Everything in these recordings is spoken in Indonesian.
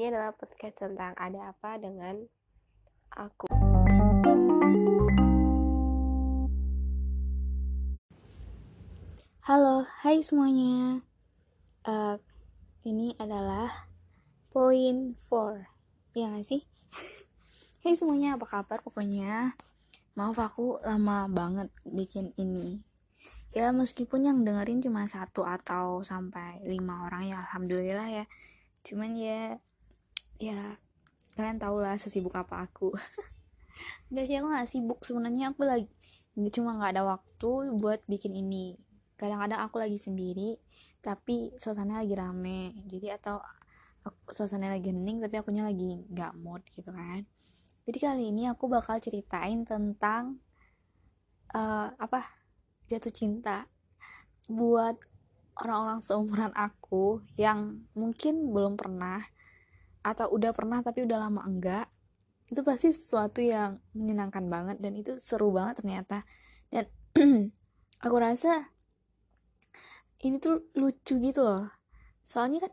Ini adalah podcast tentang ada apa dengan aku. Halo, hai semuanya. Uh, ini adalah poin 4. Ya gak sih? hai semuanya, apa kabar? Pokoknya, maaf aku lama banget bikin ini. Ya meskipun yang dengerin cuma satu atau sampai lima orang ya alhamdulillah ya. Cuman ya ya kalian tau lah sesibuk apa aku. Gak sih aku gak sibuk sebenarnya. Aku lagi cuma nggak ada waktu buat bikin ini. Kadang-kadang aku lagi sendiri tapi suasana lagi rame. Jadi atau aku, suasana lagi hening tapi akunya lagi nggak mood gitu kan. Jadi kali ini aku bakal ceritain tentang uh, apa jatuh cinta buat orang-orang seumuran aku yang mungkin belum pernah atau udah pernah tapi udah lama enggak. Itu pasti sesuatu yang menyenangkan banget dan itu seru banget ternyata. Dan aku rasa ini tuh lucu gitu loh. Soalnya kan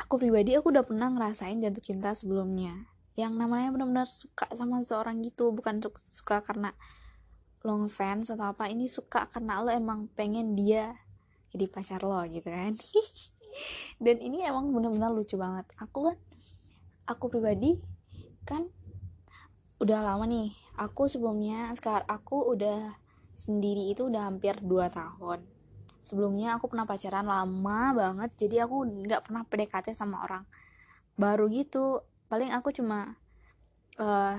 aku pribadi aku udah pernah ngerasain jatuh cinta sebelumnya. Yang namanya benar-benar suka sama seseorang gitu bukan suka karena lo ngefans atau apa ini suka karena lo emang pengen dia jadi pacar lo gitu kan. Dan ini emang benar-benar lucu banget. Aku kan aku pribadi kan udah lama nih. Aku sebelumnya sekarang aku udah sendiri itu udah hampir 2 tahun. Sebelumnya aku pernah pacaran lama banget jadi aku nggak pernah PDKT sama orang baru gitu. Paling aku cuma uh,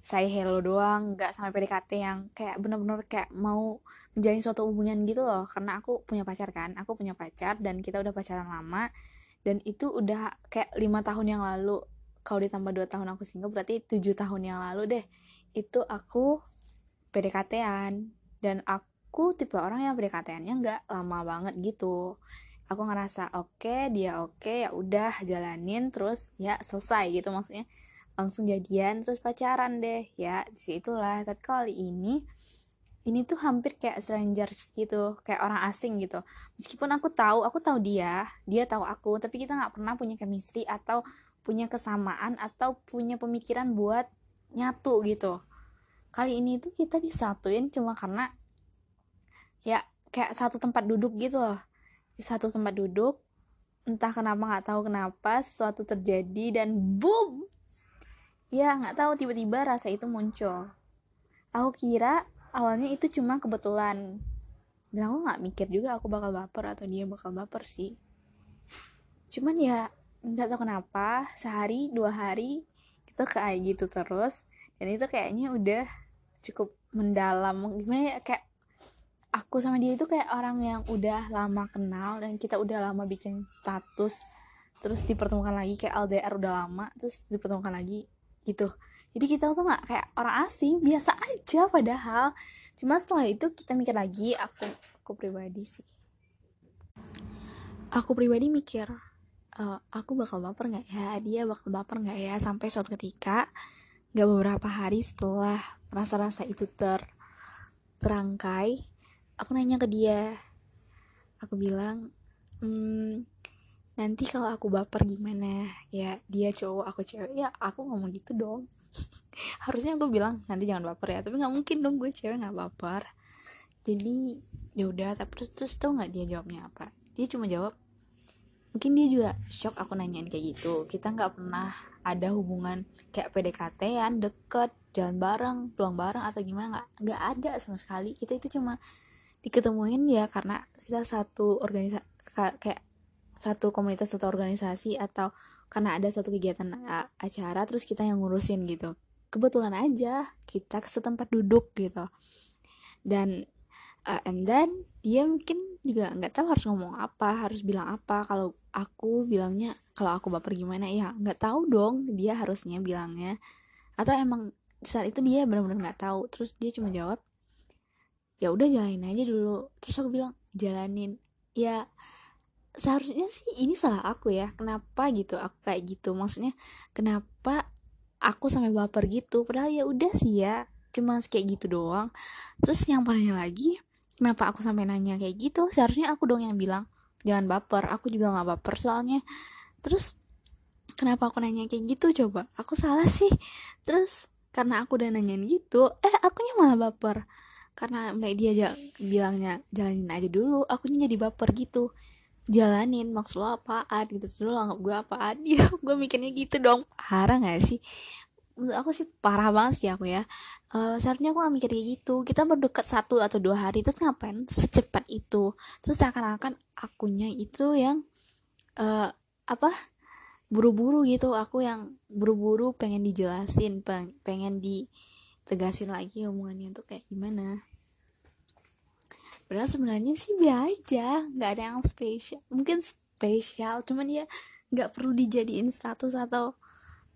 say hello doang nggak sampai PDKT yang kayak bener-bener kayak mau menjalin suatu hubungan gitu loh. Karena aku punya pacar kan aku punya pacar dan kita udah pacaran lama dan itu udah kayak lima tahun yang lalu. Kalau ditambah dua tahun aku single berarti tujuh tahun yang lalu deh. Itu aku PDKT-an dan aku tipe orang yang pendekatannya nggak lama banget gitu. Aku ngerasa oke okay, dia oke okay, ya udah jalanin terus ya selesai gitu maksudnya. Langsung jadian terus pacaran deh. Ya di situlah tapi kali ini ini tuh hampir kayak strangers gitu kayak orang asing gitu. Meskipun aku tahu aku tahu dia dia tahu aku tapi kita nggak pernah punya chemistry atau punya kesamaan atau punya pemikiran buat nyatu gitu. Kali ini tuh kita disatuin cuma karena ya kayak satu tempat duduk gitu loh. Satu tempat duduk entah kenapa nggak tahu kenapa sesuatu terjadi dan boom! Ya nggak tahu tiba-tiba rasa itu muncul. Aku kira awalnya itu cuma kebetulan. Dan aku nggak mikir juga aku bakal baper atau dia bakal baper sih. Cuman ya nggak tahu kenapa sehari dua hari kita kayak gitu terus. Dan itu kayaknya udah cukup mendalam. Gimana ya kayak aku sama dia itu kayak orang yang udah lama kenal dan kita udah lama bikin status. Terus dipertemukan lagi kayak LDR udah lama terus dipertemukan lagi gitu jadi kita tuh nggak kayak orang asing biasa aja padahal. Cuma setelah itu kita mikir lagi aku aku pribadi sih. Aku pribadi mikir uh, aku bakal baper nggak ya? Dia bakal baper nggak ya? Sampai suatu ketika nggak beberapa hari setelah rasa-rasa itu ter terangkai aku nanya ke dia. Aku bilang hmm, nanti kalau aku baper gimana? Ya dia cowok aku cewek. Ya aku ngomong gitu dong. Harusnya aku bilang nanti jangan baper ya. Tapi nggak mungkin dong gue cewek nggak baper. Jadi ya udah tapi terus terus tau nggak dia jawabnya apa? Dia cuma jawab mungkin dia juga shock aku nanyain kayak gitu. Kita nggak pernah ada hubungan kayak PDKT yang deket jalan bareng pulang bareng atau gimana nggak nggak ada sama sekali. Kita itu cuma diketemuin ya karena kita satu organisasi kayak satu komunitas atau organisasi atau karena ada suatu kegiatan acara terus kita yang ngurusin gitu. Kebetulan aja kita ke setempat duduk gitu. Dan uh, and then dia mungkin juga nggak tahu harus ngomong apa harus bilang apa. Kalau aku bilangnya kalau aku baper gimana ya nggak tahu dong. Dia harusnya bilangnya. Atau emang saat itu dia benar-benar nggak tahu. Terus dia cuma jawab ya udah jalanin aja dulu. Terus aku bilang jalanin. Ya seharusnya sih ini salah aku ya. Kenapa gitu aku kayak gitu? Maksudnya kenapa aku sampai baper gitu? Padahal ya udah sih ya cuma kayak gitu doang. Terus yang parahnya lagi kenapa aku sampai nanya kayak gitu? Seharusnya aku dong yang bilang jangan baper aku juga nggak baper soalnya. Terus kenapa aku nanya kayak gitu coba? Aku salah sih. Terus karena aku udah nanyain gitu eh akunya malah baper. Karena mbak dia aja bilangnya jalanin aja dulu akunya jadi baper gitu jalanin maksud lo apaan gitu terus lo anggap gue apaan? Ya gue mikirnya gitu dong. Parah gak sih? Menurut aku sih parah banget sih aku ya. Uh, seharusnya aku gak mikir kayak gitu. Kita berdekat satu atau dua hari terus ngapain secepat itu? Terus seakan-akan akunya itu yang uh, apa? Buru-buru gitu. Aku yang buru-buru pengen dijelasin peng pengen ditegasin lagi omongannya tuh kayak gimana padahal sebenarnya sih biasa aja nggak ada yang spesial. Mungkin spesial cuman ya nggak perlu dijadiin status atau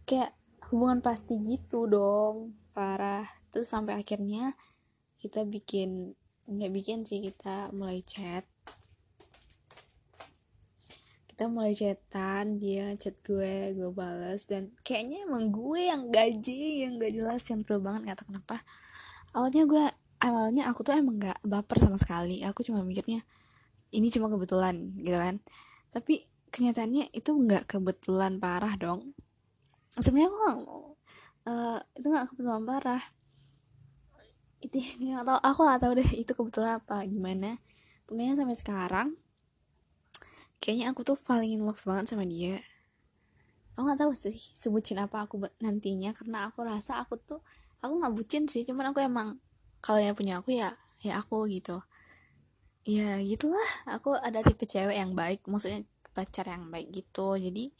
kayak hubungan pasti gitu dong. Parah. Terus sampai akhirnya kita bikin nggak bikin sih kita mulai chat. Kita mulai chatan dia chat gue gue balas dan kayaknya emang gue yang gaji yang gak jelas centil banget nggak tahu kenapa. Awalnya gue awalnya aku tuh emang gak baper sama sekali. Aku cuma mikirnya ini cuma kebetulan gitu kan. Tapi kenyataannya itu nggak kebetulan parah dong. Sebenarnya aku gak, uh, itu nggak kebetulan parah. Itu nggak tahu aku nggak tahu deh itu kebetulan apa gimana. Pokoknya sampai sekarang kayaknya aku tuh falling in love banget sama dia. Aku nggak tahu sih sebutin apa aku nantinya. Karena aku rasa aku tuh aku nggak bucin sih cuman aku emang kalau yang punya aku ya ya aku gitu. Ya gitulah. Aku ada tipe cewek yang baik maksudnya pacar yang baik gitu. Jadi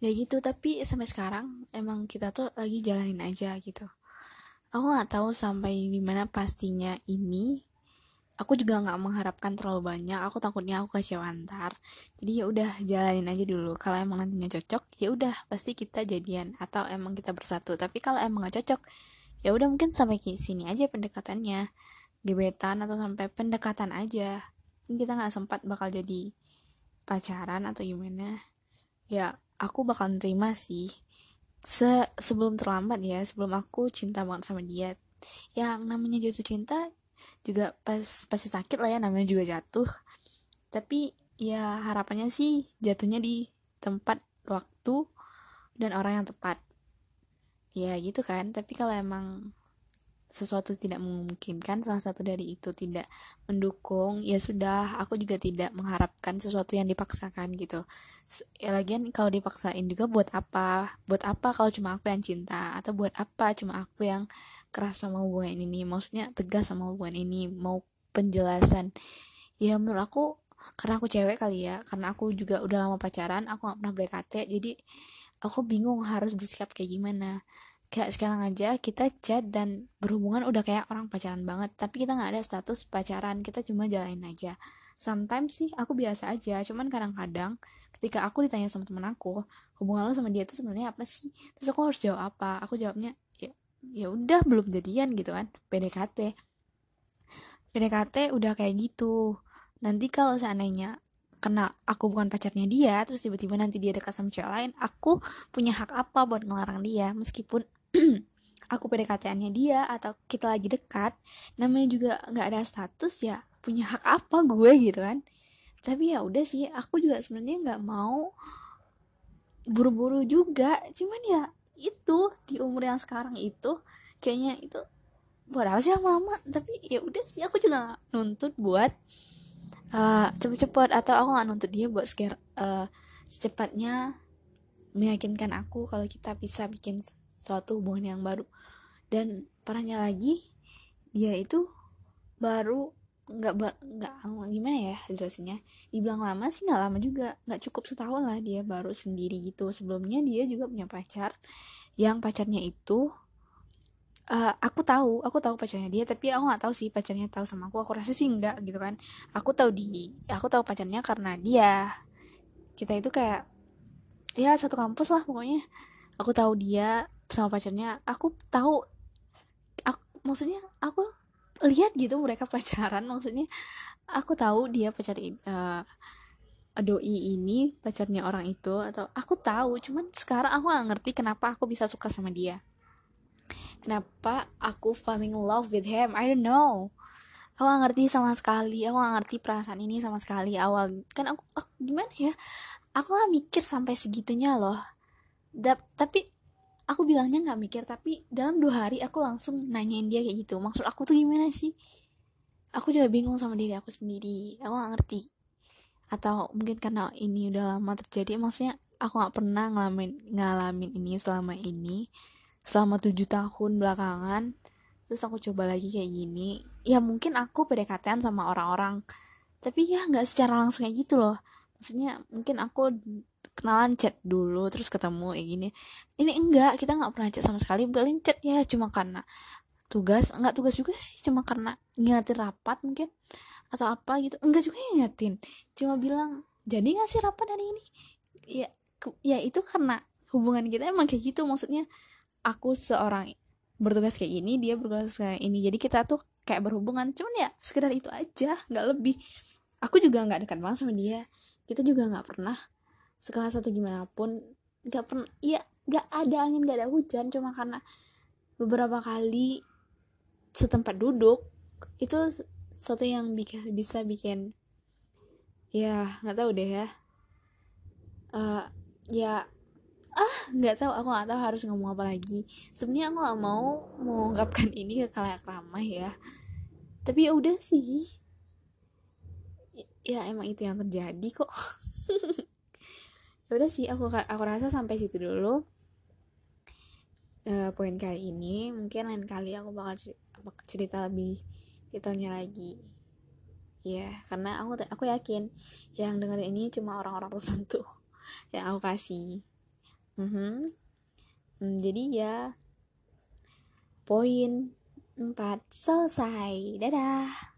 ya gitu. Tapi sampai sekarang emang kita tuh lagi jalanin aja gitu. Aku nggak tahu sampai di mana pastinya ini. Aku juga nggak mengharapkan terlalu banyak. Aku takutnya aku kecewa ntar. Jadi ya udah jalanin aja dulu. Kalau emang nantinya cocok ya udah. Pasti kita jadian atau emang kita bersatu. Tapi kalau emang gak cocok ya udah mungkin sampai ke sini aja pendekatannya. Gebetan atau sampai pendekatan aja. Kita nggak sempat bakal jadi pacaran atau gimana. Ya aku bakal terima sih. Se sebelum terlambat ya sebelum aku cinta banget sama dia. Yang namanya jatuh cinta juga pas pasti sakit lah ya namanya juga jatuh. Tapi ya harapannya sih jatuhnya di tempat waktu dan orang yang tepat ya gitu kan. Tapi kalau emang sesuatu tidak memungkinkan salah satu dari itu tidak mendukung ya sudah aku juga tidak mengharapkan sesuatu yang dipaksakan gitu. Ya lagian kalau dipaksain juga buat apa? Buat apa kalau cuma aku yang cinta? Atau buat apa cuma aku yang keras sama hubungan ini? Maksudnya tegas sama hubungan ini? Mau penjelasan? Ya menurut aku karena aku cewek kali ya karena aku juga udah lama pacaran aku gak pernah BKT jadi aku bingung harus bersikap kayak gimana. Kayak sekarang aja kita chat dan berhubungan udah kayak orang pacaran banget tapi kita nggak ada status pacaran kita cuma jalanin aja. Sometimes sih aku biasa aja cuman kadang-kadang ketika aku ditanya sama temen aku hubungan lo sama dia tuh sebenarnya apa sih? Terus aku harus jawab apa? Aku jawabnya ya ya udah belum jadian gitu kan. PDKT PDKT udah kayak gitu. Nanti kalau seandainya karena aku bukan pacarnya dia terus tiba-tiba nanti dia dekat sama cewek lain aku punya hak apa buat ngelarang dia? Meskipun aku PDKT-annya dia atau kita lagi dekat namanya juga nggak ada status ya punya hak apa gue gitu kan? Tapi ya udah sih aku juga sebenarnya nggak mau buru-buru juga. Cuman ya itu di umur yang sekarang itu kayaknya itu buat apa sih lama-lama? Tapi ya udah sih aku juga nuntut buat uh, cepet-cepet atau aku nggak nuntut dia buat uh, secepatnya meyakinkan aku kalau kita bisa bikin suatu hubungan yang baru. Dan parahnya lagi dia itu baru nggak nggak gimana ya jelasinnya? Dibilang lama sih nggak lama juga nggak cukup setahun lah dia baru sendiri gitu. Sebelumnya dia juga punya pacar yang pacarnya itu uh, aku tahu aku tahu pacarnya dia tapi aku nggak tahu sih pacarnya tahu sama aku. Aku rasa sih enggak gitu kan. Aku tahu di aku tahu pacarnya karena dia. Kita itu kayak ya satu kampus lah pokoknya. Aku tahu dia sama pacarnya. Aku tahu aku, maksudnya aku lihat gitu mereka pacaran. Maksudnya aku tahu dia pacar uh, doi ini pacarnya orang itu atau aku tahu. Cuman sekarang aku gak ngerti kenapa aku bisa suka sama dia kenapa aku falling in love with him? I don't know. Aku gak ngerti sama sekali. Aku gak ngerti perasaan ini sama sekali. Awal kan aku, aku gimana ya? Aku gak mikir sampai segitunya loh. Da- tapi aku bilangnya nggak mikir tapi dalam dua hari aku langsung nanyain dia kayak gitu. Maksud aku tuh gimana sih? Aku juga bingung sama diri aku sendiri. Aku nggak ngerti. Atau mungkin karena ini udah lama terjadi maksudnya aku nggak pernah ngalamin ngalamin ini selama ini selama tujuh tahun belakangan terus aku coba lagi kayak gini ya mungkin aku PDKT sama orang-orang tapi ya nggak secara langsung kayak gitu loh. Maksudnya mungkin aku kenalan chat dulu terus ketemu kayak gini. Ini enggak kita nggak pernah chat sama sekali paling chat ya cuma karena tugas enggak tugas juga sih cuma karena ngingetin rapat mungkin atau apa gitu. Enggak juga ngingetin cuma bilang jadi nggak sih rapat hari ini? Ya ya itu karena hubungan kita emang kayak gitu maksudnya aku seorang bertugas kayak gini dia bertugas kayak ini. Jadi kita tuh kayak berhubungan cuman ya sekedar itu aja nggak lebih. Aku juga nggak dekat banget sama dia. Kita juga nggak pernah sekelas atau gimana pun nggak pernah ya nggak ada angin nggak ada hujan cuma karena beberapa kali setempat duduk itu sesuatu yang bisa bikin ya nggak tahu deh ya. Eh, ya ah nggak tahu. Aku nggak tahu harus ngomong apa lagi. Sebenarnya aku nggak mau mengungkapkan ini ke kalayak ramai ya. Tapi ya udah sih. Ya emang itu yang terjadi kok. Ya udah sih aku aku rasa sampai situ dulu Eh, poin kali ini. Mungkin lain kali aku bakal cer- bakal cerita lebih detailnya lagi. Ya karena aku aku yakin yang dengerin ini cuma orang-orang tertentu yang aku kasih Mhm. Hmm, jadi ya poin 4 selesai dadah